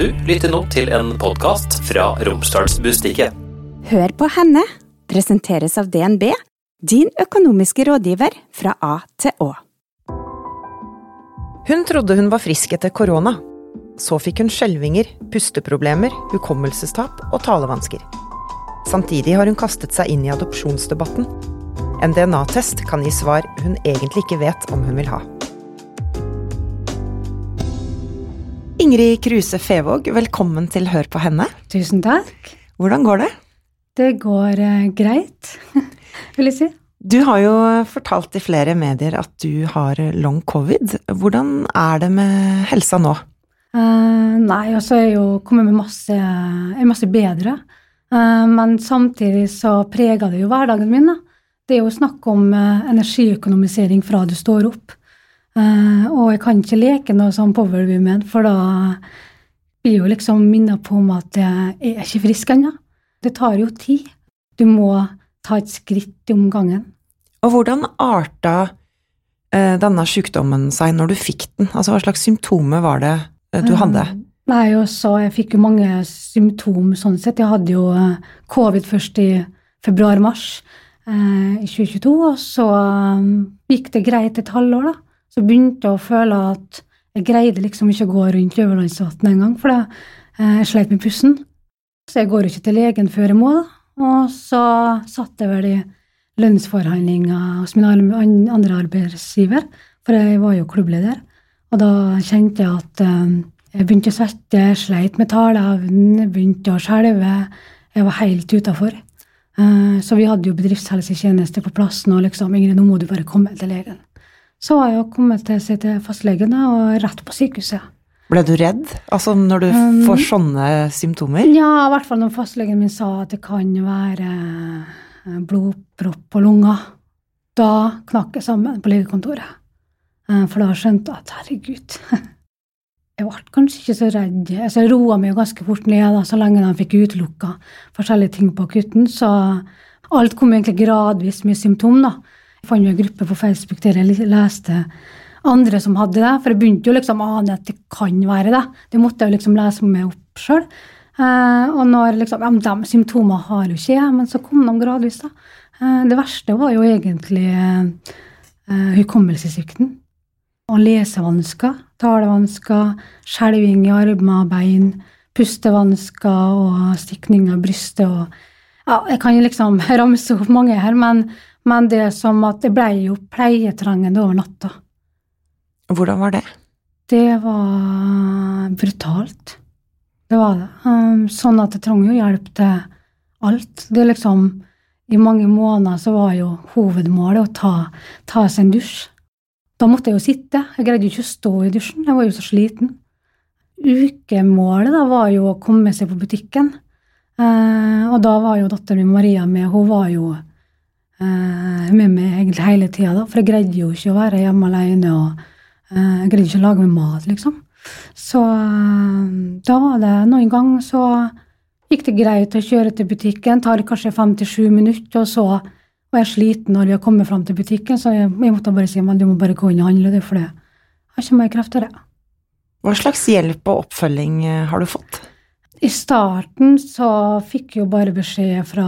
Du lytter nå til en podkast fra Romsdalsbustikket. Hør på henne presenteres av DNB, din økonomiske rådgiver fra A til Å. Hun trodde hun var frisk etter korona. Så fikk hun skjelvinger, pusteproblemer, hukommelsestap og talevansker. Samtidig har hun kastet seg inn i adopsjonsdebatten. En DNA-test kan gi svar hun egentlig ikke vet om hun vil ha. Ingrid Kruse Fevåg, velkommen til Hør på henne. Tusen takk. Hvordan går det? Det går uh, greit, vil jeg si. Du har jo fortalt i flere medier at du har long covid. Hvordan er det med helsa nå? Uh, nei, altså jeg er jo kommet med masse, er masse bedre. Uh, men samtidig så preger det jo hverdagen min. Da. Det er jo snakk om uh, energiøkonomisering fra du står opp. Eh, og jeg kan ikke leke noe sånn power woman, for da blir jo liksom minnet på om at jeg er ikke frisk ennå. Det tar jo tid. Du må ta et skritt om gangen. Og hvordan arta uh, denne sykdommen seg når du fikk den? Altså hva slags symptomer var det uh, du hadde? Nei, også, Jeg fikk jo mange symptomer sånn sett. Jeg hadde jo covid først i februar-mars i 2022, og så eh, gikk det greit et halvår, da. Så begynte jeg å føle at jeg greide liksom ikke å gå rundt Løvelandsvatnet engang, for eh, jeg sleit med pusten. Så jeg går ikke til legen før jeg må. Og så satt jeg vel i lønnsforhandlinger hos min andre arbeidsgiver, for jeg var jo klubbleder. Og da kjente jeg at eh, jeg begynte å svette, jeg sleit med taleevnen, begynte å skjelve. Jeg var helt utafor. Så vi hadde jo bedriftshelsetjeneste på plassen, og liksom Ingrid, nå må du bare komme til legen. Så var jeg kommet til til fastlegen og rett på sykehuset. Ble du redd? Altså når du Um, får sånne symptomer? Ja, i hvert fall når fastlegen min sa at det kan være eh, blodpropp på lunga. Da knakk jeg sammen på legekontoret. Eh, For da skjønte jeg at herregud Jeg ble kanskje ikke så redd. Altså, jeg roa meg jo ganske fort ned da, så lenge de fikk utelukka forskjellige ting på akutten. Så alt kom egentlig gradvis med symptom. da. Jeg fant jo en gruppe på Facebook der jeg leste andre som hadde det. For jeg begynte jo liksom å ane at det kan være det. Det måtte jeg jo liksom lese meg opp sjøl. Eh, og når liksom, ja, de symptomene har jo ikke jeg, men så kom de gradvis. da. Eh, det verste var jo egentlig eh, eh, hukommelsessvikten. Og lesevansker, talevansker, skjelving i armer og bein, pustevansker og stikning av brystet og ja, Jeg kan liksom ramse opp mange her, men, men det er som at det ble jo pleietrengende over natta. Hvordan var det? Det var brutalt. Det var det. Um, sånn at jeg trenger jo hjelp til alt. Det er liksom I mange måneder så var jo hovedmålet å ta, ta seg en dusj. Da måtte jeg jo sitte. Jeg greide jo ikke å stå i dusjen. Jeg var jo så sliten. Ukemålet da var jo å komme seg på butikken. Eh, og da var jo datteren min Maria med. Hun var jo med meg egentlig hele tida. For jeg greide jo ikke å være hjemme alene. og eh, Jeg greide ikke å lage meg mat, liksom. Så eh, da var det noen ganger så gikk det greit å kjøre til butikken. Tar kanskje fem til sju minutter, og så var jeg sliten når vi har kommet fram til butikken, så jeg, jeg måtte bare si men du må bare gå inn og handle, det, for det har ikke mer krefter, det. Hva slags hjelp og oppfølging eh, har du fått? I starten så fikk jeg jo bare beskjed fra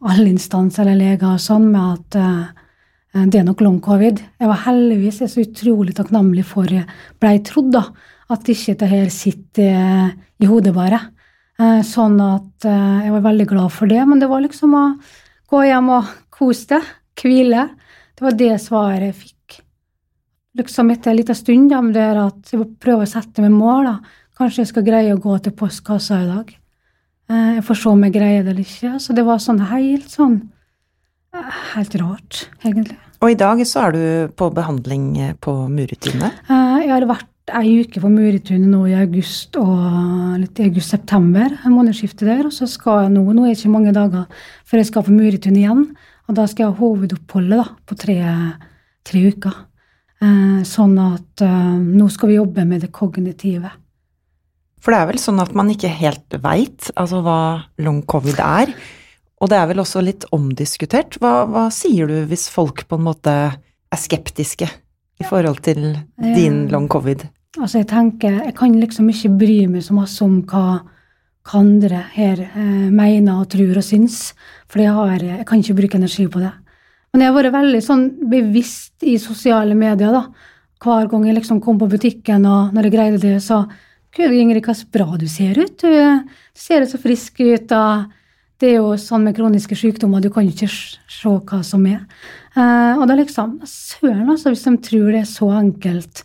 alle instanser eller leger og sånn med at uh, det er nok long covid. Jeg var heldigvis jeg så utrolig takknemlig for blei trodd, da. At ikke det her sitter eh, i hodet bare. Uh, sånn at jeg var veldig glad for det. Men det var liksom å gå hjem og kose deg, hvile. Det var det svaret jeg fikk. Liksom etter en liten stund, da, med det at jeg prøver å sette meg mål. da. Kanskje jeg skal greie å gå til postkassa i dag. Eh, Jeg får se om jeg greier det eller ikke. Så det var sånn helt sånn eh, Helt rart, egentlig. Og i dag så er du på behandling eh, på Muretune. Eh, Jeg har vært ei uke på Muretunet nå i august og litt i august-september. En månedsskifte der. Og så skal jeg nå Nå er det ikke mange dager før jeg skal på Muretun igjen. Og da skal jeg ha hovedoppholdet da, på tre, tre uker. Sånn at nå skal vi jobbe med det kognitive. For det er vel sånn at man ikke helt veit altså hva long covid er. Og det er vel også litt omdiskutert. Hva, hva sier du hvis folk på en måte er skeptiske i forhold til din long covid? Altså, jeg tenker Jeg kan liksom ikke bry meg så masse om hva, hva andre her eh, mener og tror og syns, for jeg, har, jeg kan ikke bruke energi på det. Men jeg har vært veldig sånn bevisst i sosiale medier, da. Hver gang jeg liksom kom på butikken, og når jeg greide det, så Gud, Ingrid, hva så bra du ser ut. Du, ser så frisk ut. og det er jo sånn med kroniske sykdommer, du kan ikke se hva som er. Eh, og da liksom Søren, altså, hvis de tror det er så enkelt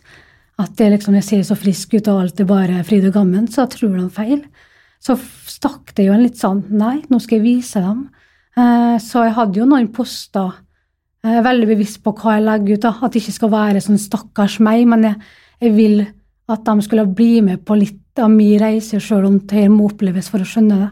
at det liksom, jeg ser så frisk ut og alt er bare fryd og gammen, så tror de feil. Så stakk det jo en litt sånn Nei, nå skal jeg vise dem. Eh, så jeg hadde jo noen poster jeg er veldig bevisst på hva jeg legger ut. da, At det ikke skal være sånn stakkars meg, men jeg, jeg vil at de skulle bli med på litt av min reise, sjøl om det må oppleves for å skjønne det.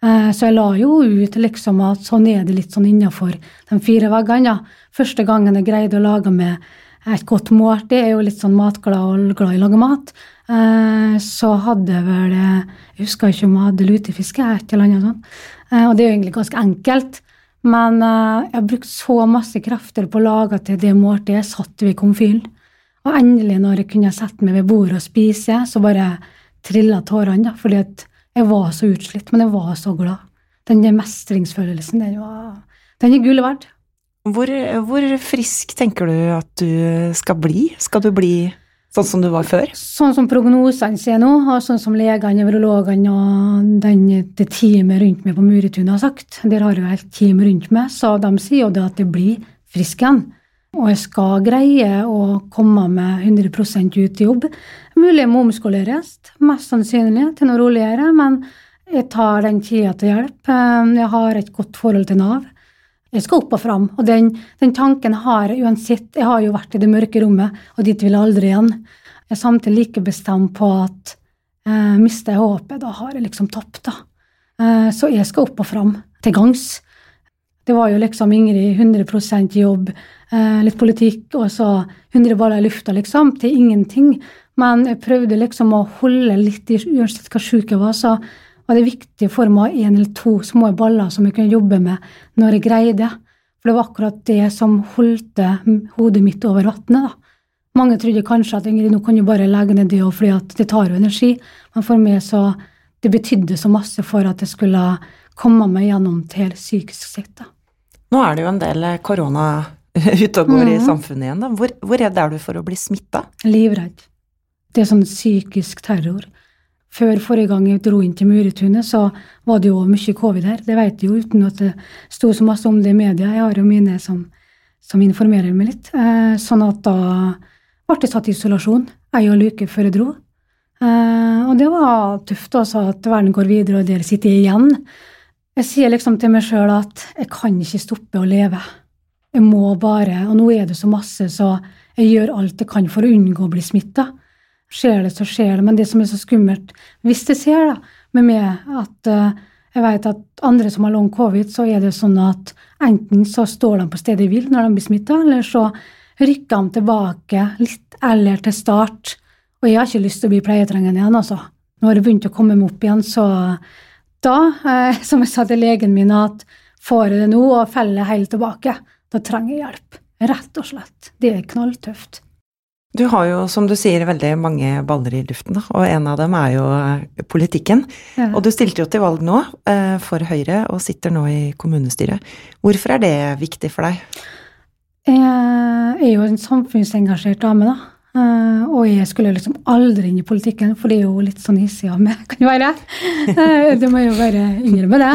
Eh, så jeg la jo ut liksom at sånn er det litt sånn innafor de fire veggene. Første gangen jeg greide å lage meg et godt måltid, det er jo litt sånn matglad og glad i å lage mat. Eh, så hadde jeg vel Jeg husker ikke om jeg hadde lutefiske, et eller annet sånt. Eh, og det er jo egentlig ganske enkelt. Men jeg har brukt så masse krefter på å lage til det måltidet jeg satt ved komfyren. Og endelig, når jeg kunne sette meg ved bordet og spise, så bare trilla tårene. Fordi at jeg var så utslitt, men jeg var så glad. Den mestringsfølelsen, den, var, den er gull verdt. Hvor, hvor frisk tenker du at du skal bli? Skal du bli Sånn som du var før? Sånn som prognosene sier nå, og sånn som legene, nevrologene og den, det teamet rundt meg på Muretunet har sagt. Der har jeg et team rundt meg, så de sier jo det at jeg blir frisk igjen. Og jeg skal greie å komme med 100 ut i jobb. Mulig jeg må omskoleres, mest sannsynlig til noe roligere, men jeg tar den tida til hjelp. Jeg har et godt forhold til Nav. Jeg skal opp og fram. Og den, den, tanken har jeg uansett. Jeg har jo vært i det mørke rommet, og dit vil jeg aldri igjen. Jeg er samtidig like bestemt på at eh, mister jeg håpet, da har jeg liksom tapt, da. Eh, så jeg skal opp og fram, til gangs. Det var jo liksom Ingrid 100% jobb, eh, litt politikk, og så 100 baller i lufta, liksom, til ingenting. Men jeg prøvde liksom å holde litt i Uansett hvor sjuk jeg var, så var det viktig for meg å ha én eller to små baller som jeg kunne jobbe med når jeg greide. For det var akkurat det som holdt hodet mitt over vannet. da. Mange trodde kanskje at Ingrid, nå kan du bare legge ned det fordi at det tar jo energi. Men for meg så Det betydde så masse for at jeg skulle komme meg gjennom til psykisk sett. Da. Nå er det jo en del korona ute og går mm. i samfunnet igjen. Da. Hvor, hvor redd er du for å bli smitta? Livredd. Det er sånn psykisk terror. Før forrige gang jeg dro inn til Muretunet, så var det jo mye covid her. Det vet jeg jo uten at det sto så masse om det i media. Jeg har jo mine som, som informerer meg litt. Eh, sånn at da ble jeg satt i isolasjon ei og luke før jeg dro. Eh, og det var tøft, altså, at verden går videre, og der sitter jeg igjen. Jeg sier liksom til meg sjøl at jeg kan ikke stoppe å leve. Jeg må bare Og nå er det så masse, så jeg gjør alt jeg kan for å unngå å bli smitta. Skjer det, så skjer det. Men det som er så skummelt, hvis det skjer da, med meg at uh, jeg vet at andre som har long covid, så er det sånn at enten så står de på stedet hvil vil når de blir smitta, eller så rykker de tilbake litt eller til start. Og jeg har ikke lyst til å bli pleietrengende igjen, altså. Nå har det begynt å komme meg opp igjen, så da, eh, som jeg sa til legen min, at får jeg det nå og faller helt tilbake, da trenger jeg hjelp. Rett og slett. Det er knalltøft. Du har jo, som du sier, veldig mange baller i luften, og en av dem er jo eh, politikken. Ja. Og du stilte jo til valg nå eh, for Høyre, og sitter nå i kommunestyret. Hvorfor er det viktig for deg? Jeg er jo en samfunnsengasjert dame, da. Eh, og jeg skulle liksom aldri inn i politikken, for det er jo litt sånn hissig av meg, kan jo være. det må jeg jo bare innrømme det.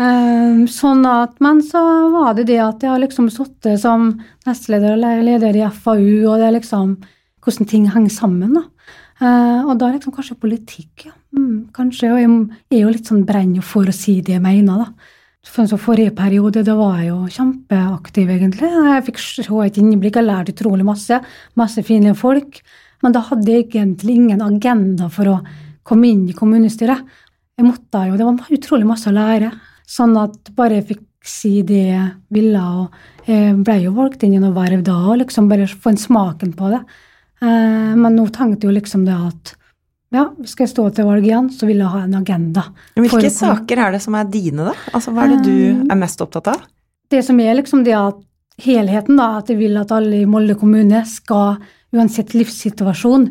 Uh, sånn at, men så var det det at jeg har liksom sittet som nestleder og leder i FAU, og det er liksom hvordan ting henger sammen. da. Uh, og da er liksom kanskje politikk, ja. Mm, kanskje. Og jeg er jo litt sånn brenn for å si det jeg mener, da. For så forrige periode da var jeg jo kjempeaktiv, egentlig. Jeg fikk se et innblikk, jeg lærte utrolig masse. Masse fine folk. Men da hadde jeg egentlig ingen agenda for å komme inn i kommunestyret. Jeg måtte jo, Det var utrolig masse å lære. Sånn at bare jeg fikk si det jeg ville, og jeg ble jo valgt inn i noe verv da, og liksom bare få en smaken på det. Eh, men nå tenkte jeg jo liksom det at ja, skal jeg stå til valg igjen, så vil jeg ha en agenda. Hvilke saker er det som er dine, da? Altså, Hva er det du eh, er mest opptatt av? Det som er liksom det at helheten, da, at jeg vil at alle i Molde kommune skal, uansett livssituasjon,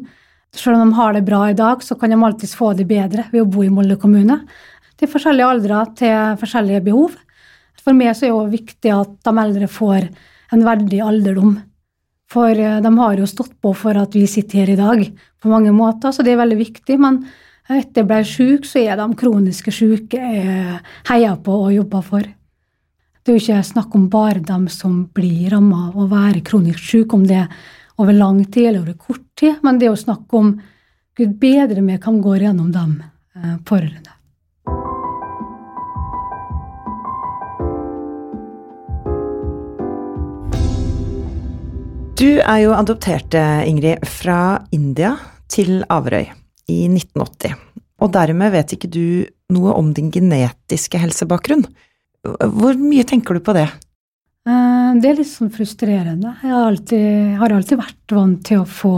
Selv om de har det bra i dag, så kan de alltids få det bedre ved å bo i Molde kommune. Til forskjellige aldre, til forskjellige behov. For meg så er det viktig at de eldre får en verdig alderdom. For eh, de har jo stått på for at vi sitter her i dag, på mange måter, så det er veldig viktig. Men etter jeg ble syk, så er de kroniske syke heier på og jobber for. Det er jo ikke snakk om bare dem som blir ramma av å være kronisk syke, om det er over lang tid eller over kort tid, men det er jo snakk om Gud bedre meg kan gå gjennom dem eh, pårørende. Du er jo adoptert, Ingrid, fra India til Averøy i 1980. Og dermed vet ikke du noe om din genetiske helsebakgrunn. Hvor mye tenker du på det? Eh, det er litt sånn frustrerende. Jeg har alltid, har alltid vært vant til å få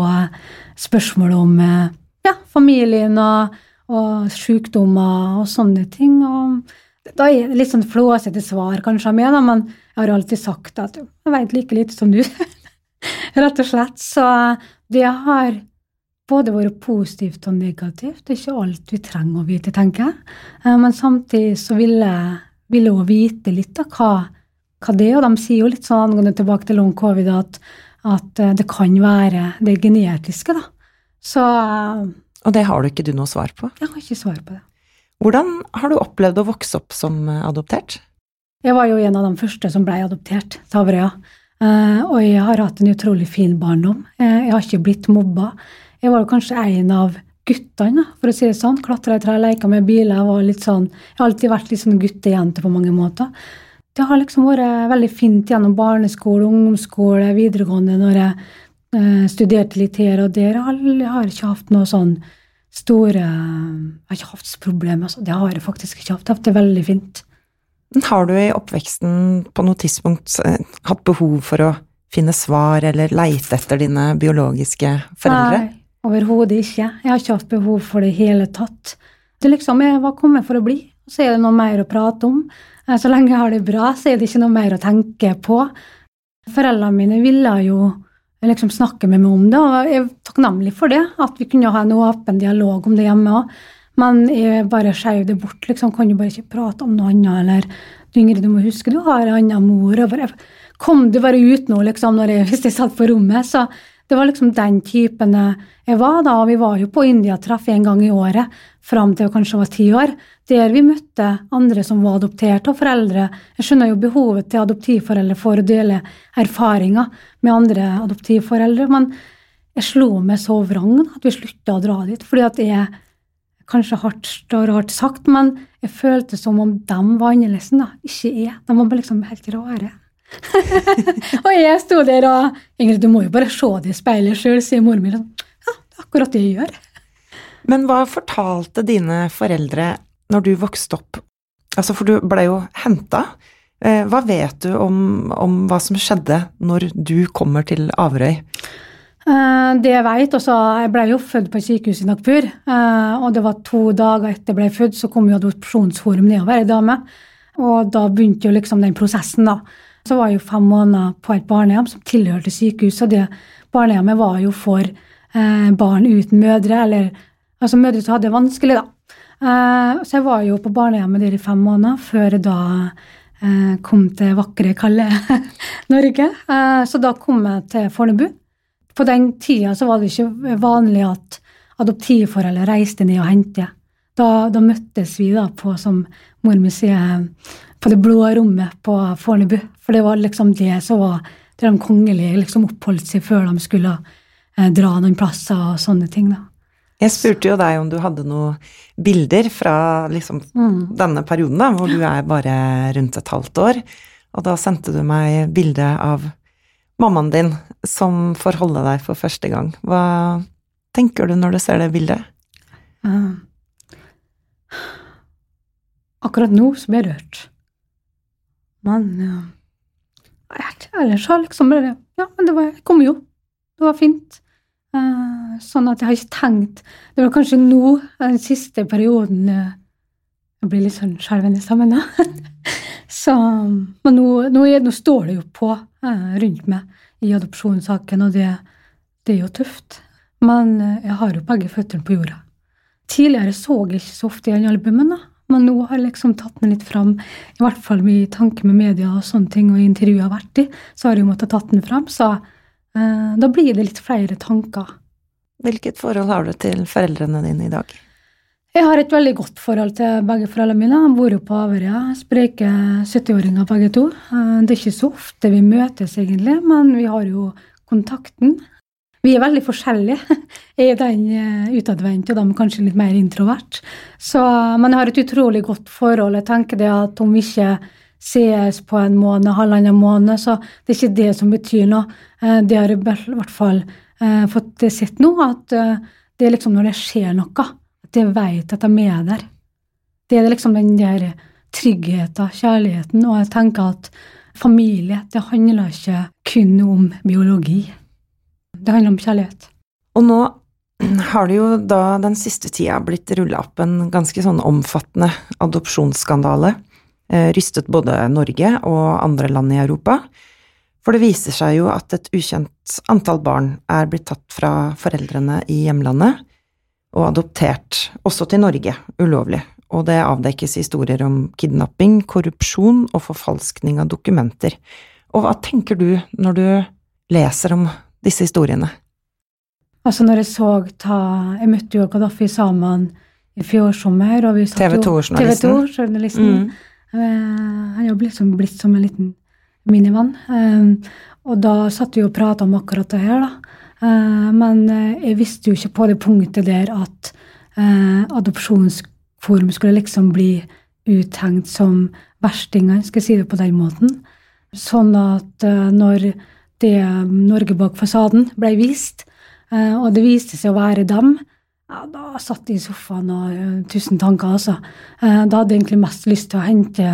spørsmål om eh, ja, familien og, og sykdommer og sånne ting. Og da er det litt sånn flåsete svar kanskje av meg, men jeg har alltid sagt at jeg vet like lite som du. Rett og slett. Så det har både vært positivt og negativt. Det er ikke alt vi trenger å vite, tenker jeg. Eh, men samtidig så vil jeg, vil jeg vite litt av hva, hva, det er. Og de sier jo litt sånn angående tilbake til long covid at, at eh, det kan være det genetiske, da. Så Og det har du ikke du noe svar på? Jeg har ikke svar på det. Hvordan har du opplevd å vokse opp som adoptert? Jeg var jo en av de første som ble adoptert til Averøya. Uh, og jeg har hatt en utrolig fin barndom. Uh, jeg har ikke blitt mobba. Jeg var kanskje en av guttene, for å si det sånn. Klatra i trær, leka med biler. Jeg, sånn, jeg har alltid vært litt sånn guttejente på mange måter. Det har liksom vært veldig fint gjennom barneskole, ungdomsskole, videregående, når jeg uh, studerte litt her og der. Jeg har ikke hatt noe sånn store Jeg har ikke hatt problemer. Altså. Det har jeg faktisk ikke hatt. Jeg har det veldig fint. Har du i oppveksten på noe tidspunkt eh, hatt behov for å finne svar eller leite etter dine biologiske foreldre? Nei, overhodet ikke. Jeg har ikke hatt behov for det i hele tatt. Det liksom, Jeg var kommet for å bli, så er det noe mer å prate om. Eh, så lenge jeg har det bra, så er det ikke noe mer å tenke på. Foreldrene mine ville jo liksom snakke med meg om det, og jeg er takknemlig for det. At vi kunne ha en åpen dialog om det hjemme òg. Men jeg bare skjøv det bort. liksom, Kan du bare ikke prate om noe annet? Eller du Ingrid, du må huske du har en annen mor. og bare, Kom du bare ut nå, liksom, jeg, hvis jeg satt på rommet? Så det var liksom den typen jeg var da. Og vi var jo på India-treff en gang i året fram til jeg kanskje var ti år. Der vi møtte andre som var adoptert, og foreldre. Jeg skjønner jo behovet til adoptivforeldre for å dele erfaringer med andre adoptivforeldre. Men jeg slo meg så vrang at vi slutta å dra dit. fordi at jeg kanskje hardt og rart sagt, men jeg følte som om de var annerledes, da. Ikke jeg. De var bare liksom helt rare. og jeg sto der og Ingrid, du må jo bare se det i speilet sjøl, sier moren min. Ja, det er akkurat det jeg gjør. Men hva fortalte dine foreldre når du vokste opp? Altså, for du ble jo henta. Eh, hva vet du om, om hva som skjedde når du kommer til Averøy? Eh, det jeg vet, også, Jeg ble jo født på et sykehus i Nagpur. Eh, og det var to dager etter jeg ble født, så kom jo adopsjonsforum nedover, ei dame. Og da begynte jo liksom den prosessen, da. Så var jeg jo fem måneder på et barnehjem som tilhørte sykehuset. Og det barnehjemmet var jo for eh, barn uten mødre, eller altså mødre som hadde det vanskelig, da. så jeg var jo på barnehjemmet der i fem måneder før jeg da kom til vakre, kalde Norge. så da kom jeg til Fornebu. På den tida så var det ikke vanlig at adoptivforeldre reiste ned og hentet. Da, da, møttes vi da på, som mor sier, på det blå rommet på Fornebu. For det var liksom det som var der de kongelige liksom oppholdt seg før de skulle eh, dra noen plasser og sånne ting. da. Jeg spurte jo deg om du hadde noen bilder fra liksom mm. denne perioden, da, hvor du er bare rundt et halvt år. Og da sendte du meg bilde av mammaen din som får holde deg for første gang. Hva tenker du når du ser det bildet? Uh, akkurat nå så blir jeg rørt. Men uh, ellers har liksom bare Ja, men det var, jeg kom jo. Det var fint. Uh, sånn at jeg har ikke tenkt Det var kanskje nå, den siste perioden uh, Jeg blir litt sånn skjelven i stemmen. Så, men nå, nå, nå, står det jo på rundt meg i adopsjonssaken, og det, det, er jo tøft. Men eh, jeg har jo begge føttene på jorda. Tidligere så jeg ikke så ofte igjen albumen, da. Men nå har jeg liksom tatt den litt fram, i hvert fall i tanke med media og sånne ting, og intervjuet jeg har vært i, så har jeg måttet tatt den fram. Så eh, da blir det litt flere tanker. Hvilket forhold har du til foreldrene dine i dag? Jeg har et veldig godt forhold til begge foreldrene mine. De bor jo på Averøya. Spreke 70-åringer begge to. Eh, det er ikke så ofte vi møtes, egentlig, men vi har jo kontakten. Vi er veldig forskjellige. Jeg er den utadvendte, og de er kanskje litt mer introvert. Så, men jeg har et utrolig godt forhold. Jeg tenker det at om vi ikke ses på en måned, halvannen måned, så det er ikke det som betyr noe. Eh, det har jeg i hvert fall eh, fått sett nå, at det er liksom når det skjer noe, at vet at de er der. Det er liksom den der tryggheten, kjærligheten, og jeg tenker at familie, det handler ikke kun om biologi. Det handler om kjærlighet. Og nå har det jo da den siste tida blitt rulla opp en ganske sånn omfattende adopsjonsskandale. Eh, rystet både Norge og andre land i Europa. For det viser seg jo at et ukjent antall barn er blitt tatt fra foreldrene i hjemlandet og adoptert, også til Norge, ulovlig, og det avdekkes historier om kidnapping, korrupsjon og forfalskning av dokumenter. Og hva tenker du når du leser om disse historiene? Altså, når jeg så ta Jeg møtte jo Gaddafi sammen i fjor sommer, og vi satt TV 2-journalisten. TV 2-journalisten. Mm. Uh, han jo liksom blitt som en liten minivann. Uh, og da satt vi og prata om akkurat det her, da. Uh, men jeg visste jo ikke på det punktet der at adopsjonsforum skulle liksom bli uthengt som verstingene, skal jeg si det på den måten. Sånn at når det Norge bak fasaden ble vist, eh, og det viste seg å være dem, ja, da satt jeg i sofaen og uh, tusen tanker, altså. Uh, da hadde jeg egentlig mest lyst til å hente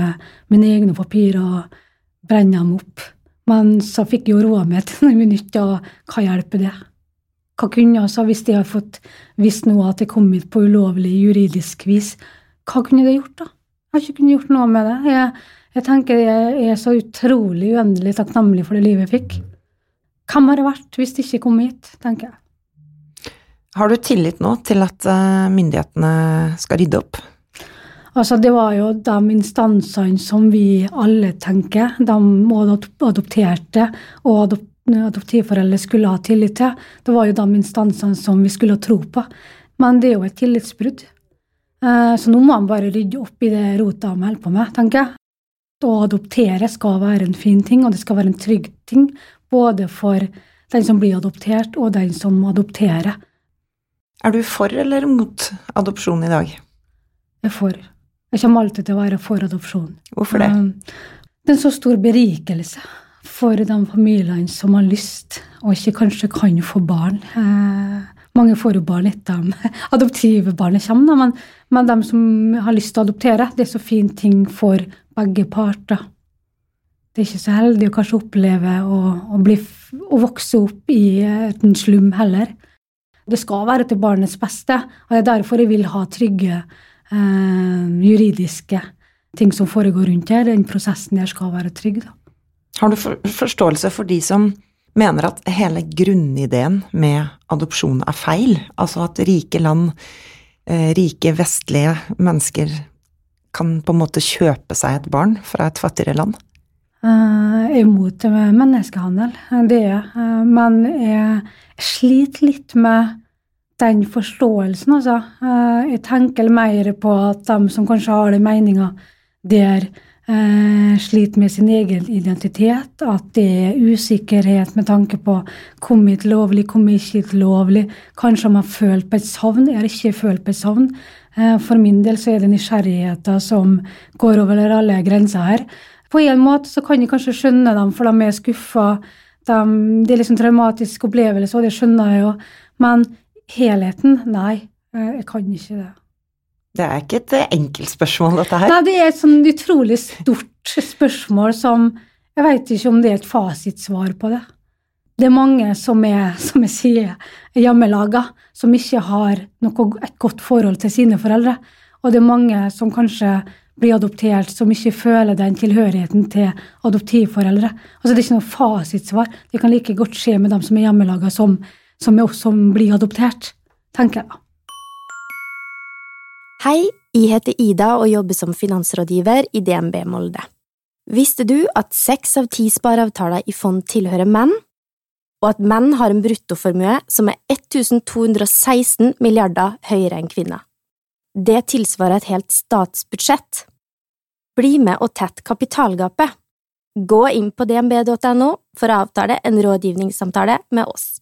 mine egne papirer og brenne dem opp. Men så fikk jeg jo roa meg til noen minutter, og hva hjelper det? Hva kunne jeg, altså, Hvis jeg hadde fått visst noe at jeg kom hit på ulovlig juridisk vis, hva kunne det gjort da? Jeg har ikke kunnet gjort noe med det. Jeg, jeg tenker jeg er så utrolig uendelig takknemlig for det livet jeg fikk. Hvem har det vært hvis det ikke kom hit, tenker jeg. Har du tillit nå til at eh, myndighetene skal rydde opp? Altså, det var jo de instansene som vi alle tenker, de adopterte og adoptivforeldre skulle ha tillit til. Det var jo de instansene som vi skulle ha tro på. Men det er jo et tillitsbrudd. Eh, så nå må man bare rydde opp i det rotet de holder på med, tenker jeg. Å adoptere skal være en fin ting, og det skal være en trygg ting både for den som blir adoptert, og den som adopterer. Er du for eller mot adopsjon i dag? Jeg er for. Jeg kommer alltid til å være for adopsjon. Hvorfor det? Um, det er en så stor berikelse for de familiene som har lyst, og ikke kanskje kan få barn. Eh, mange får jo barn etter dem. adoptive barnet kommer, men, men de som har lyst til å adoptere, det er så fin ting for begge parter det er ikke så heldig å kanskje oppleve å, å, bli, å vokse opp i en slum heller. Det skal være til barnets beste, og det er derfor jeg vil ha trygge eh, juridiske ting som foregår rundt her. Den prosessen der skal være trygg. Da. Har du for, forståelse for de som mener at hele grunnideen med adopsjon er feil? Altså at rike land, eh, rike vestlige mennesker kan på en måte kjøpe seg et barn fra et fattigere land? Jeg er imot menneskehandel, det er jeg. Men jeg sliter litt med den forståelsen, altså. Jeg tenker mer på at de som kanskje har den meninga der, eh, sliter med sin egen identitet, at det er usikkerhet med tanke på kom hit lovlig, kom ikke hit lovlig. Kanskje man har følt på et savn. Jeg har ikke følt på et savn. Eh, for min del så er det nysgjerrigheten som går over alle grenser her. På en måte så kan jeg kanskje skjønne dem, for de er skuffa. De, det er liksom traumatisk opplevelse, og det skjønner jeg jo. Men helheten, nei. Eh, jeg kan ikke det. Det er ikke et eh, enkelt spørsmål, dette her. Nei, det er et sånn utrolig stort spørsmål som Jeg vet ikke om det er et fasitsvar på det. Det er mange som er, som jeg sier, hjemmelaga, som ikke har noe, et godt forhold til sine foreldre. Og det er mange som kanskje blir adoptert, som ikke føler den tilhørigheten til adoptivforeldre. Altså Det er ikke noe fasitsvar. Det kan like godt skje med dem som er hjemmelaga, som som er som blir adoptert, tenker jeg. Hei, jeg heter Ida og jobber som finansrådgiver i DNB Molde. Visste du at seks av ti spareavtaler i fond tilhører menn, og at menn har en bruttoformue som er 1216 milliarder høyere enn kvinner? Det tilsvarer et helt statsbudsjett. Bli med og tett kapitalgapet. Gå inn på dnb.no for å avtale en rådgivningssamtale med oss.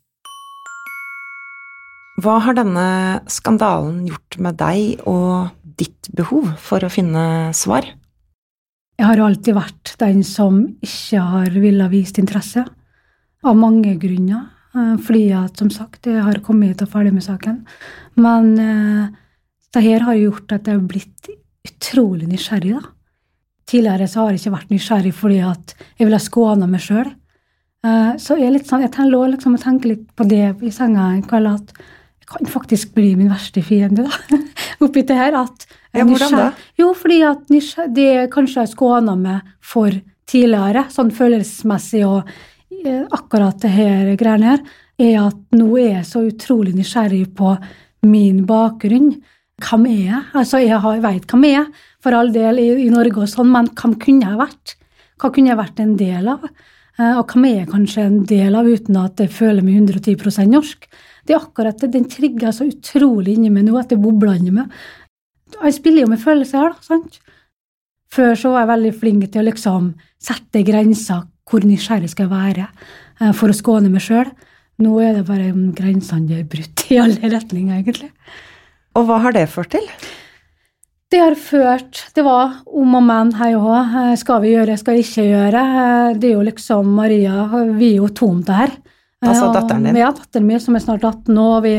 Hva har denne skandalen gjort med deg og ditt behov for å finne svar? Jeg har alltid vært den som ikke har villet vist interesse, av mange grunner. Eh, fordi at, som sagt, jeg har kommet hit og ferdig med saken. Men eh, det her har gjort at jeg har blitt utrolig nysgjerrig. da. Tidligere så har jeg ikke vært nysgjerrig fordi at jeg ville skåne meg sjøl. Eh, så jeg, litt sånn, jeg lå liksom og tenkte litt på det i senga en kveld, at kan faktisk bli min verste fiende, da. Oppi det her. At ja, hvordan da? Jo, fordi at det kanskje har skåna meg for tidligere, sånn følelsesmessig og eh, akkurat det her greiene her, er at nå er jeg så utrolig nysgjerrig på min bakgrunn. Hvem er jeg? Altså, jeg, veit vet hvem jeg er, for all del, i, i Norge og sånn, men hvem kunne jeg vært? Hva kunne jeg vært en del av? Eh, og vi er kanskje en del av uten at jeg føler meg 110% norsk? Det er akkurat det. Den trigger så utrolig inni meg nå at det bobler inni meg. Jeg spiller jo med følelser her, da. sant? Før så var jeg veldig flink til å liksom sette grenser. Hvor nysgjerrig skal jeg være eh, for å skåne meg sjøl? Nå er det bare grensene brutt i alle retninger, egentlig. Og hva har det ført til? Det har ført Det var om og men, her òg. Eh, skal vi gjøre, skal vi ikke gjøre? Eh, det er jo liksom Maria Vi er jo tom der. Altså datteren din? Ja, datteren min som er snart 18 år. Vi,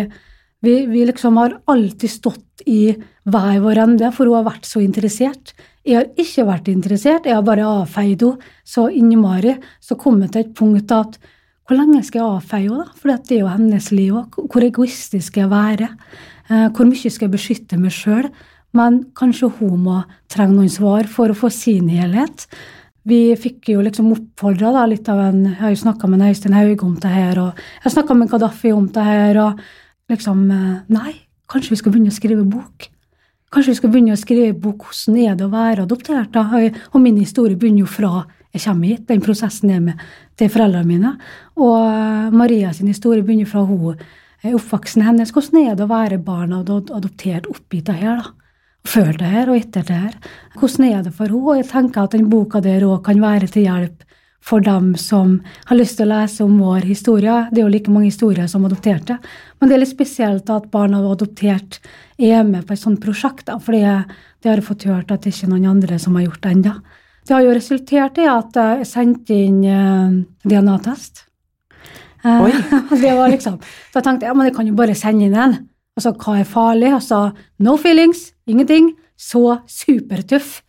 vi, vi, liksom har alltid stått i hver vår ende, for hun har vært så interessert. Jeg har ikke vært interessert, jeg har bare avfeid henne så innmari. Så kom jeg til et punkt at hvor lenge skal jeg avfeie henne, da? For det er jo hennes liv òg. Hvor egoistisk skal jeg være? Eh, hvor mye skal jeg beskytte meg sjøl? Men kanskje hun må trenge noen svar for å få sin helhet vi fikk jo liksom oppfordra litt av en Jeg har jo snakka med Øystein Hauge om det her, og jeg har snakka med Gaddafi om det her, og liksom eh, Nei, kanskje vi skal begynne å skrive bok? Kanskje vi skal begynne å skrive bok hvordan er det å være adoptert? da? Og min historie begynner jo fra jeg kommer hit, den prosessen er med til foreldrene mine. Og eh, Maria sin historie begynner fra hun oppvoksen hennes. Hvordan er det å være barn og adoptert oppi det her? da? Før det her og etter det her. Hvordan er det for henne? Og jeg tenker at den boka der òg kan være til hjelp for dem som har lyst til å lese om vår historie. Det er jo like mange historier som adopterte. Men det er litt spesielt at barn av adoptert er med på et sånt prosjekt. For det, har jeg fått hørt at det ikke er noen andre som har gjort det ennå. Det har jo resultert i at jeg sendte inn eh, DNA-test. Oi. det var liksom, tenkte jeg ja, men jeg kan jo bare sende inn en. Altså, hva er farlig? Altså, no feelings, ingenting. Så supertøff.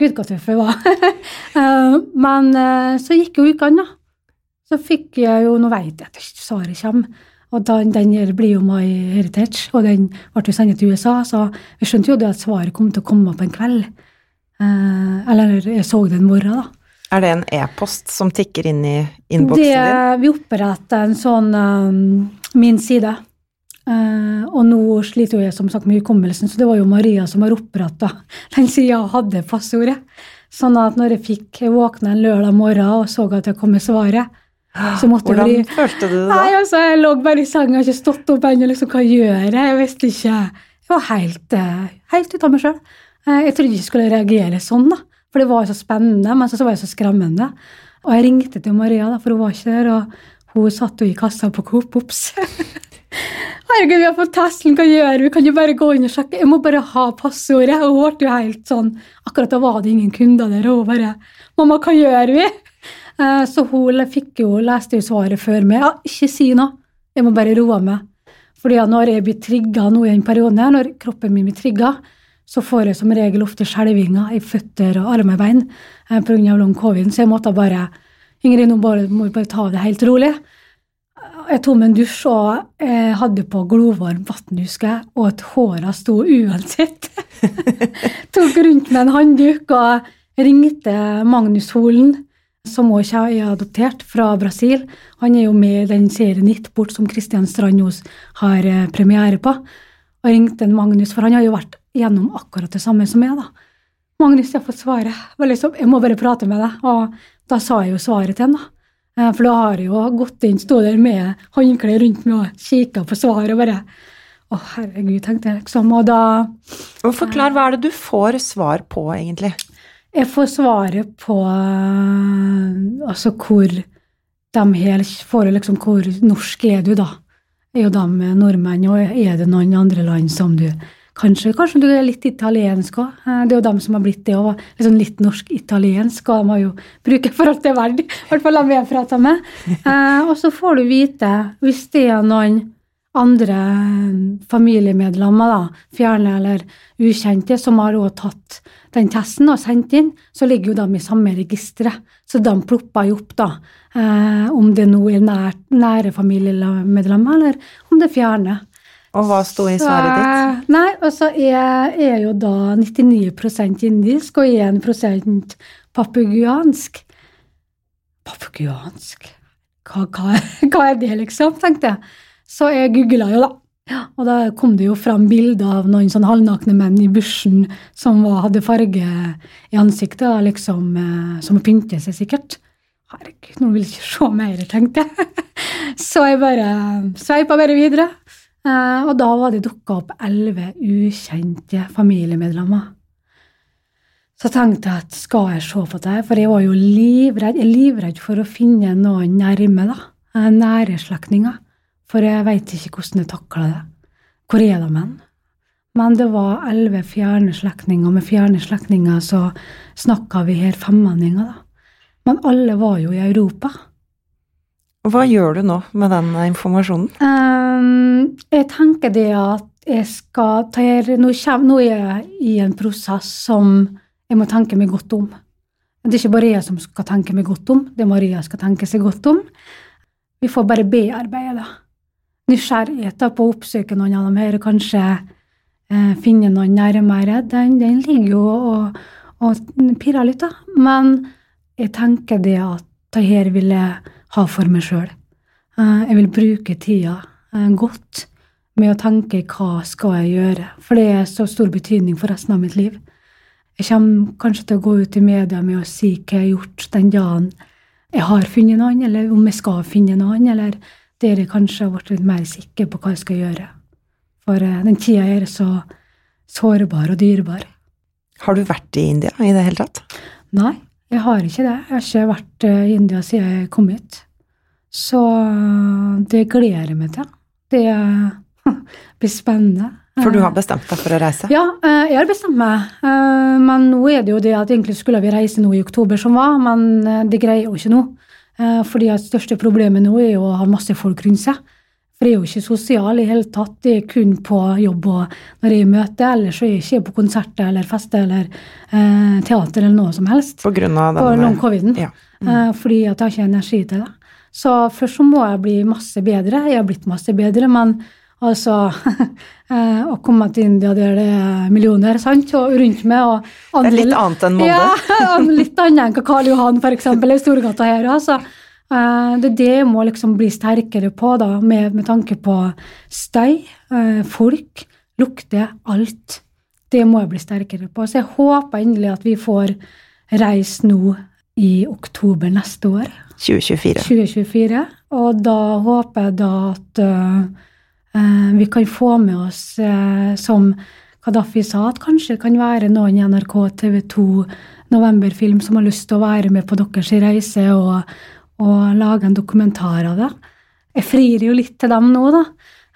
Gud, så tøff jeg var. Eh, men eh, så gikk jo ukene, da. Så fikk jeg jo Nå vet jeg at svaret kommer. Og den, den blir jo My Heritage, og den ble jo sendt til USA, så vi skjønte jo det at svaret kom til å komme på en kveld. Eh, eller jeg så det en morgen, da. Er det en e-post som tikker inn i innboksen din? Vi oppretter en sånn um, min side. Uh, og nå sliter jeg som sagt med hukommelsen, så det var jo Maria som har oppretta den sida jeg hadde passordet. Sånn at når jeg fikk jeg våkna en lørdag morgen og så at jeg kom med svaret så måtte Hvordan jeg bli... følte du det da? Nei, altså, Jeg lå bare i senga og ikke stått opp ennå. Liksom, hva gjør jeg? Jeg visste ikke. Jeg var helt, uh, helt ute av meg sjøl. Uh, jeg trodde ikke jeg skulle reagere sånn, da. For det var jo så spennende, men så var det så skremmende. Og jeg ringte til Maria, da, for hun var ikke der. Og hun satt jo i kassa på Coop Ops. Herregud, vi har fått testen, hva gjør vi? Kan jo bare gå inn og sjekke? Jeg må bare ha passordet. Og hun ble jo helt sånn Akkurat da var det ingen kunder der, og hun bare Mamma, hva gjør vi? Eh, så hun fikk jo, leste jo svaret før meg. Ja, ikke si noe. Jeg må bare roe meg. Fordi når jeg blir trigga nå i en periode, når kroppen min blir trigga, så får jeg som regel ofte skjelvinger i føtter og armer og bein eh, pga. long covid. Så jeg måtte bare Ingrid, nå må du bare ta det helt rolig. Jeg tok meg en dusj og jeg hadde på glovarmt vann, husker jeg, og at håra sto uansett. tok rundt med en håndduk og ringte Magnus Holen som også er adoptert fra Brasil. Han er jo med i den serien Nitt bort som Kristian Strandos har eh, premiere på. Og ringte Magnus, for han har jo vært gjennom akkurat det samme som meg. da. Magnus, jeg har fått svaret. Jeg må bare prate med deg. Og da sa jeg jo svaret til han, da. Eh, For da har jeg jo gått inn, sto der med håndkle rundt meg og kikka på svaret og bare Å, herregud, tenkte jeg liksom. Og da Og Forklar, hva er det du får svar på, egentlig? Jeg får svaret på øh, altså hvor de her får liksom Hvor norsk er du, da? Er jo de nordmenn, og er det noen andre land som du Kanskje, kanskje du er litt italiensk òg. Det er jo dem som har blitt det òg. Liksom litt norsk-italiensk, og de har jo bruker for alt det er verdt. I hvert fall dem jeg prater med. Eh, og så får du vite, hvis det er noen andre familiemedlemmer, da, fjerne eller ukjente, som har også tatt den testen og sendt inn, så ligger jo de i samme registeret. Så de plopper jo opp, da, eh, om det nå er nær, nære familiemedlemmer, eller om det er fjerne. Og hva sto i svaret ditt? Nei, og så er, jo da 99% indisk og 1 papuguansk. Papuguansk? Hva, hva, hva er det, liksom? tenkte jeg. Så jeg googla jo, da. Og da kom det jo fram bilder av noen sånn halvnakne menn i bushen som var, hadde farge i ansiktet, da, liksom, eh, som pynte seg, sikkert. Herregud, noen vil ikke se mer, tenkte jeg. Så jeg bare sveipa bare videre. Eh, og da var det dukka opp elleve ukjente familiemedlemmer. Så tenkte jeg at skal jeg se på det, for jeg var jo livredd, jeg er livredd for å finne noen nærme, da. eh, Nære slektninger. For jeg veit ikke hvordan jeg takler det. Hvor er de hen? Men det var elleve fjerne slektninger, med fjerne slektninger så snakka vi her femmenninger, da. Men alle var jo i Europa. Hva gjør du nå med den informasjonen? Ehm, jeg tenker det at jeg skal ta nå, nå er jeg i en prosess som jeg må tenke meg godt om. Det er ikke bare jeg som skal tenke meg godt om, det er Maria skal tenke seg godt om. Vi får bare bearbeide det. Nysgjerrigheten på å oppsøke noen av dem her, kanskje eh, finne noen nærmere, den, den ligger jo og, og pirrer litt, da. Men jeg tenker det at det her vil jeg ha for meg sjøl. Jeg vil bruke tida eh, godt med å tenke hva skal jeg gjøre, for det er så stor betydning for resten av mitt liv. Jeg kommer kanskje til å gå ut i media med å si hva jeg har gjort den dagen jeg har funnet noen, eller om jeg skal finne noen, eller der jeg kanskje har blitt litt mer sikker på hva jeg skal gjøre. For eh, den tida er så sårbar og dyrebar. Har du vært i India i det hele tatt? Nei, jeg har ikke det. Jeg har ikke vært eh, i India siden jeg kom hit. Så eh, det gleder jeg meg til. Det blir spennende. For du har bestemt deg for å reise? Ja, eh, jeg har bestemt meg. Eh, Men nå er det jo det at egentlig skulle vi reise nå i oktober som var, men eh, det greier jo ikke nå. Fordi at største problemet nå er jo å ha masse folk rundt seg. For jeg er jo ikke sosial i hele tatt. Det er kun på jobb og når jeg er i møte. Ellers er jeg ikke på konserter eller fester eller eh, teater eller noe som helst. På grunn av På den long coviden. Ja. Mm. fordi at jeg har ikke energi til det. Så først så må jeg bli masse bedre. Jeg har blitt masse bedre, men altså eh, Å komme til India der det er millioner, sant, og rundt meg og Det er litt annet enn Molde. Ja, litt annet enn Karl Johan, eksempel, i Storgata her. Altså. Det er det jeg må liksom bli sterkere på, da, med, med tanke på støy, eh, folk, lukte, alt. Det må jeg bli sterkere på. Så jeg håper endelig at vi får reise nå i oktober neste år. 2024. 2024. Og da håper jeg da at øh, vi kan få med oss, uh, som Kadafi sa, at kanskje det kan være noen i NRK, TV 2, Novemberfilm som har lyst til å være med på deres reise og, og lage en dokumentar av det. Jeg frir jo litt til dem nå, da.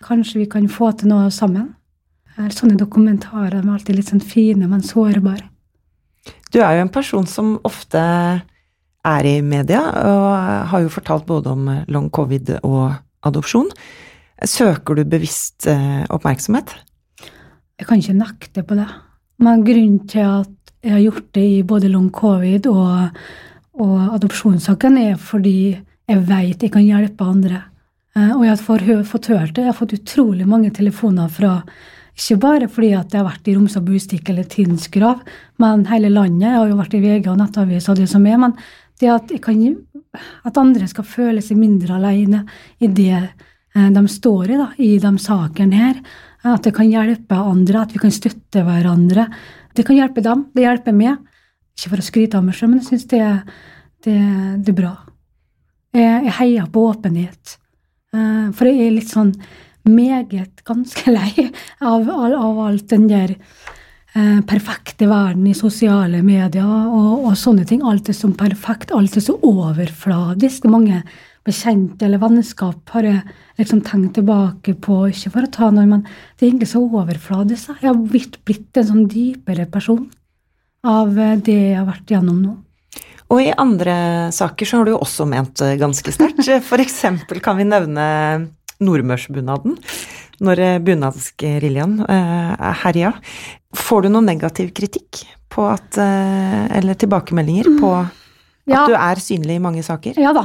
Kanskje vi kan få til noe sammen. Sånne dokumentarer er alltid litt sånn fine, men sårbare. Du er jo en person som ofte er i media, og har jo fortalt både om long covid og adopsjon. Søker du bevisst eh, oppmerksomhet? Jeg kan ikke nekte på det. Men grunnen til at jeg har gjort det i både long covid og, og adopsjonssaken, er fordi jeg vet jeg kan hjelpe andre. Eh, Og jeg har fått hørt det. Jeg har fått utrolig mange telefoner fra ikke bare fordi at jeg har vært i Romsa Bustikk eller grav, men hele landet. Jeg har jo vært i VG og Nettavis og det som er. Men Det at, kan, at andre skal føle seg mindre alene i det eh, de står i, da, i de sakene her. At det kan hjelpe andre, at vi kan støtte hverandre. Det kan hjelpe dem, det hjelper meg. Ikke for å skryte av meg selv, men jeg syns det, det, det, er bra. Jeg, jeg heier på åpenhet. Eh, for jeg er litt sånn meget ganske lei av, av, av alt den der eh, perfekte verden i sosiale medier og, og, sånne ting. Alt er så perfekt, alt er så overfladisk. Mange bekjente eller vennskap har jeg liksom tenkt tilbake på, ikke for å ta noe, men det er egentlig så overfladisk. Jeg har blitt, blitt en sånn dypere person av eh, det jeg har vært gjennom nå. Og i andre saker så har du jo også ment ganske sterkt. For eksempel kan vi nevne nordmørsbunaden, når eh, bunadsgeriljaen eh, herja. Får du noen negativ kritikk på at eh, Eller tilbakemeldinger på at ja. du er synlig i mange saker? Ja da.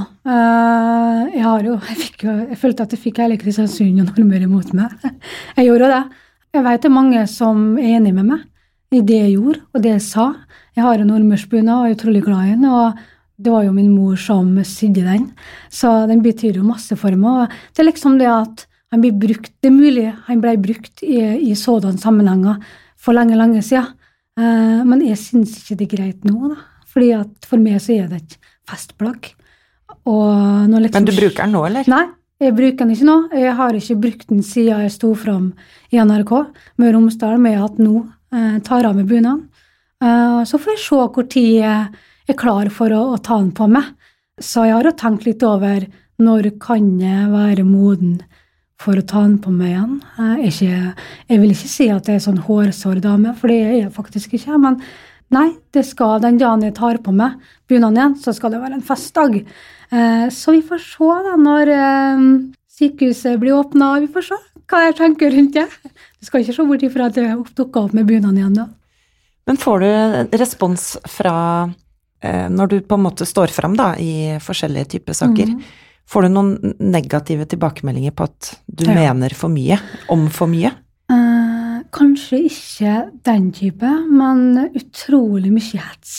Jeg har jo Jeg, fikk jo, jeg følte at jeg fikk hele Kristiansund og Nordmøre imot meg. Jeg gjorde det. Jeg vet det er mange som er enig med meg i det jeg gjorde, og det jeg sa. Jeg har en nordmørsbunad og er utrolig glad i den. og det var jo min mor som sydde den, så den betyr jo masse for meg. og Det er liksom det at han blir brukt Det er mulig han ble brukt i, i sådanne sammenhenger for lenge, lenge siden, uh, men jeg syns ikke det er greit nå, da. Fordi at for meg så er det et festplagg. Liksom, men du bruker den nå, eller? Nei, jeg bruker den ikke nå. Jeg har ikke brukt den siden jeg sto fram i NRK Møre og Romsdal med at nå uh, tar av meg bunaden. Uh, så får jeg se hvor tid jeg er klar for å, å, ta den på meg. Så jeg har jo tenkt litt over når kan jeg være moden for å ta den på meg igjen. Jeg, ikke, jeg vil ikke si at jeg er sånn hårsårdame, for det er jeg faktisk ikke. Men nei, det skal den dagen jeg tar på meg bunaden igjen, så skal det være en festdag. Eh, så vi får se da når eh, sykehuset blir åpna, vi får se hva jeg tenker rundt det. Du skal ikke se bort ifra at jeg dukker opp med bunaden igjen da. Men får du respons fra Eh, når du på en måte står fram da, i forskjellige typer saker, mm. Får du noen negative tilbakemeldinger på at du ja. mener for mye om for mye? Eh, kanskje ikke den type, men utrolig mye hets.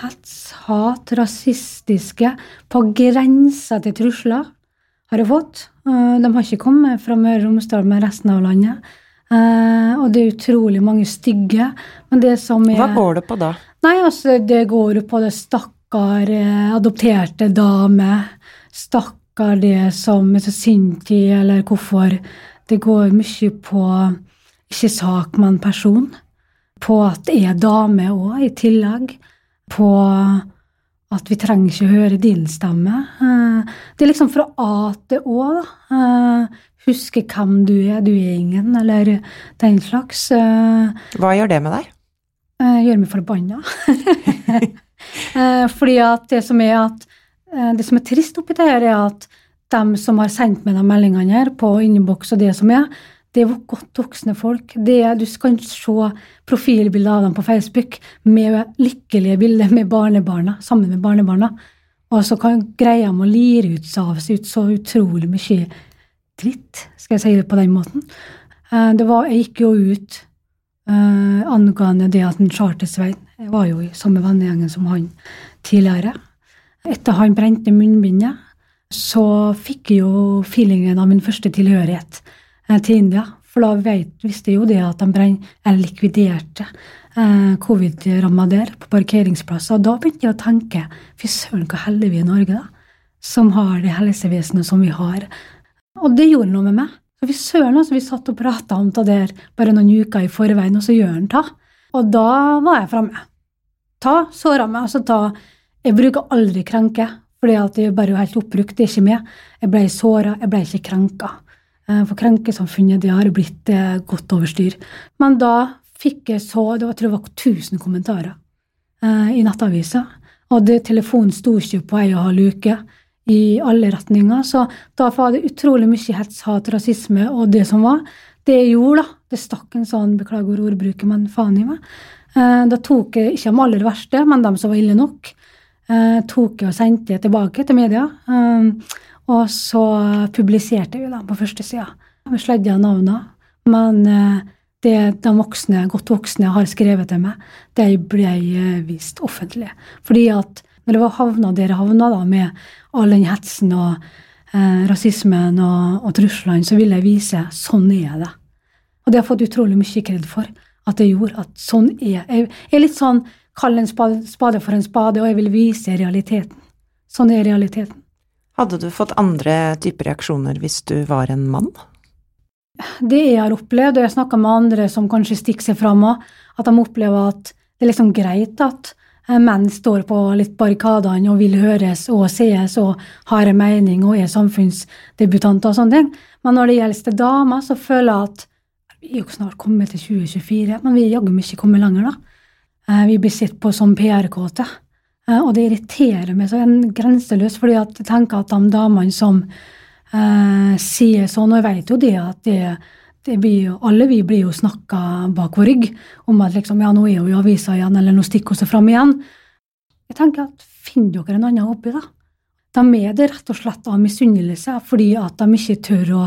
Hets, hat, rasistiske, på grensa til trusler har jeg fått. Eh, de har ikke kommet fra Møre og Romsdal, men resten av landet. Uh, og det er utrolig mange stygge. Men det som er Hva går det på da? Nei, altså, det går på det stakkar eh, adopterte dame. Stakkar det som er så sint i, eller hvorfor. Det går mye på ikke sak, men person. På at det er dame òg, i tillegg. På at vi trenger ikke høre din stemme. Eh, det er liksom fra A til Å, da. Eh, huske hvem du er. Du er ingen, eller den slags. Eh, Hva gjør det med deg? Gjør meg forbanna. Fordi at det som er at det som er trist oppi det her, er at de som har sendt meg de meldingene her på innboks og det som er, det er godt voksne folk. Det, du kan se profilbilder av dem på Facebook med lykkelige bilder med barnebarna, sammen med barnebarna. Og så kan greie de å lire ut av seg ut så utrolig mye dritt, skal jeg si det på den måten. Det var, jeg gikk jo ut Uh, angående det at en Charter-Svein var jo i samme vennegjengen som han tidligere. Etter han brente munnbindet, så fikk jeg jo feelingen av min første tilhørighet uh, til India. For da vet, visste jeg jo det at de brenn, eller likviderte eh, covid-ramma der på parkeringsplasser. Og da begynte jeg å tenke fy søren, hvor heldige vi er i Norge, da. Som har det helsevesenet som vi har. Og det gjorde noe med meg. For vi søren, altså, vi satt og prata om det der bare noen uker i forveien, og så gjør han det. Og da var jeg framme. Ta såra meg, altså ta Jeg bruker aldri krenke, for det er bare helt oppbrukt, det er ikke meg. Jeg ble såra, jeg ble ikke krenka. Eh, for krenkesamfunnet det har blitt eh, godt over styr. Men da fikk jeg så det var, tror jeg var 1000 kommentarer eh, i Nettavisa. Og det, telefonen sto ikke på ei og halv uke i alle retninger. Så da var det utrolig mye hets, hat, rasisme og det som var. Det jeg gjorde, da, det stakk en sånn, beklager ordbruket, men faen i meg. Da tok jeg ikke de aller verste, men de som var ille nok, tok jeg og sendte jeg tilbake til media. Eh, og så publiserte vi dem på første sida. Vi sledda navnene, men det de voksne, godt voksne har skrevet til meg, det ble vist offentlig. Fordi at når jeg havna der det havna, da, med all den hetsen og eh, rasismen og, og truslene, så ville jeg vise sånn er det. Og det har jeg fått utrolig mye kred for at jeg gjorde. At sånn er jeg. er litt sånn kall en spade for en spade, og jeg vil vise realiteten. Sånn er realiteten. Hadde du fått andre typer reaksjoner hvis du var en mann? Det jeg har opplevd, og jeg snakker med andre som kanskje stikker seg fram at de opplever at det er liksom greit at eh, menn står på litt barrikadene og vil høres og sees og har en mening og er samfunnsdebutanter og sånne ting. Men når det gjelder damer, så føler jeg at vi er jo snart kommet til 2024, men vi er jaggu ikke kommet lenger, da. Eh, vi blir sett på som PR-kåte. Eh, og det irriterer meg så grenseløst, fordi jeg tenker at de damene som eh, sier sånn, og jeg vet jo det at det, det blir jo, alle vi blir jo snakka bak vår rygg om at liksom, ja, nå er hun i avisa igjen, eller nå stikker hun seg fram igjen. Jeg tenker at finn dere en annen hobby, da. De er det rett og slett av misunnelse fordi at de ikke tør å,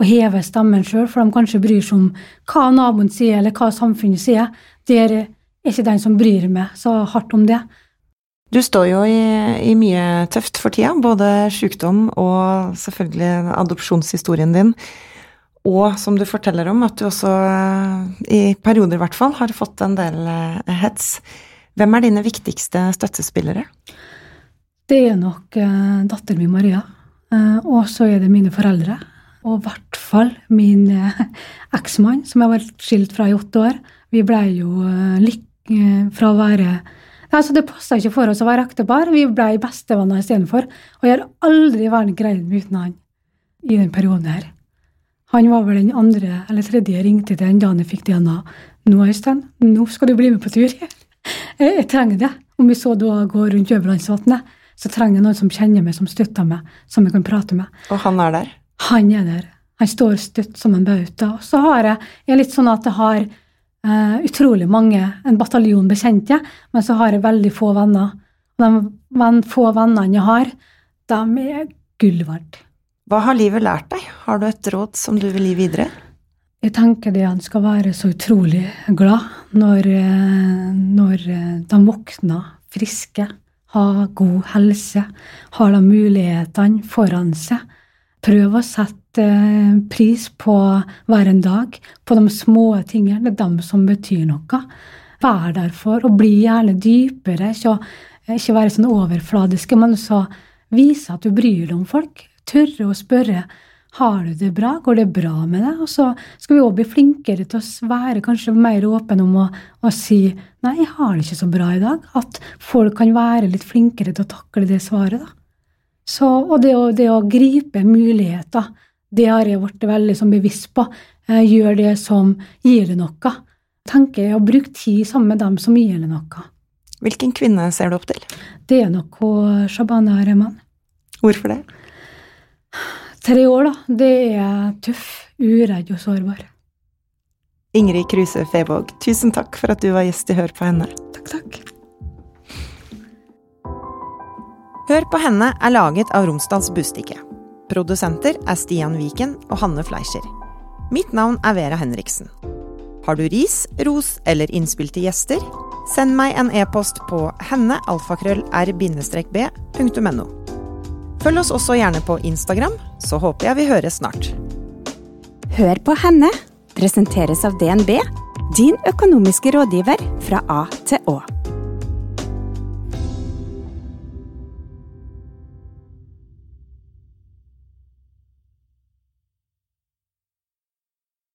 å heve stemmen sjøl, for de kanskje bryr seg om hva naboen sier, eller hva samfunnet sier. Det er ikke den som bryr meg så hardt om det. Du står jo i, i mye tøft for tida, både sykdom og selvfølgelig adopsjonshistorien din. Og som du forteller om, at du også, i perioder i hvert fall, har fått en del eh, hets. Hvem er dine viktigste støttespillere? Det er nok eh, datteren min Maria. Eh, og så er det mine foreldre. Og i hvert fall min eh, eksmann, som jeg vært skilt fra i åtte år. Vi blei jo eh, lykke fra å være Altså, det passa ikke for oss å være ektepar. Vi ble bestevenner istedenfor. Og jeg har aldri vært greid meg uten han i den perioden her. Han var vel den andre eller tredje jeg ringte til den dagen jeg fikk DNA. Nå, Øystein, nå skal du bli med på tur. Jeg, jeg trenger det. Om vi så da går rundt Øverlandsvatnet, så trenger jeg noen som kjenner meg, som støtter meg, som jeg kan prate med. Og han er der? Han er der. Han står støtt som en bauta. Og så har jeg, jeg er litt sånn at jeg har uh, utrolig mange, en bataljon bekjente, men så har jeg veldig få venner. Og de få vennene jeg har, de er gull verdt. Hva har livet lært deg? Har du et råd som du vil gi videre? Jeg tenker det han skal være så utrolig glad når, eh, når eh, de våkner friske, har god helse, har de mulighetene foran seg. Prøv å sette pris på hver en dag, på de små tingene. Det er dem som betyr noe. Vær derfor, og bli gjerne dypere. Ikke, ikke være sånn overfladiske, men så vise at du bryr deg om folk. Tørre å spørre har du det bra, går det bra med deg? Og så skal vi òg bli flinkere til å være kanskje mer åpne om å, å, si nei, jeg har det ikke så bra i dag. At folk kan være litt flinkere til å takle det svaret. da. Så, og det å, det å gripe muligheter det har jeg blitt veldig sånn bevisst på. Gjør det som gir det noe. Tenker jeg å bruke tid sammen med dem som gir det noe. Hvilken kvinne ser du opp til? Det er nok Shabana Rehman. Hvorfor det? Tre år, da. Det er tøff, uredd og sårbar. Ingrid Kruse Fevåg, tusen takk for at du var gjest i Hør på henne. Takk, takk. Hør på henne er laget av Romsdals Bustikke. Produsenter er Stian Viken og Hanne Fleischer. Mitt navn er Vera Henriksen. Har du ris, ros eller innspill til gjester? Send meg en e-post på hennealfakrøll-r-b.no. Følg oss også gjerne på Instagram, så håper jeg vi høres snart. Hør på henne presenteres av DNB, din økonomiske rådgiver fra A til Å.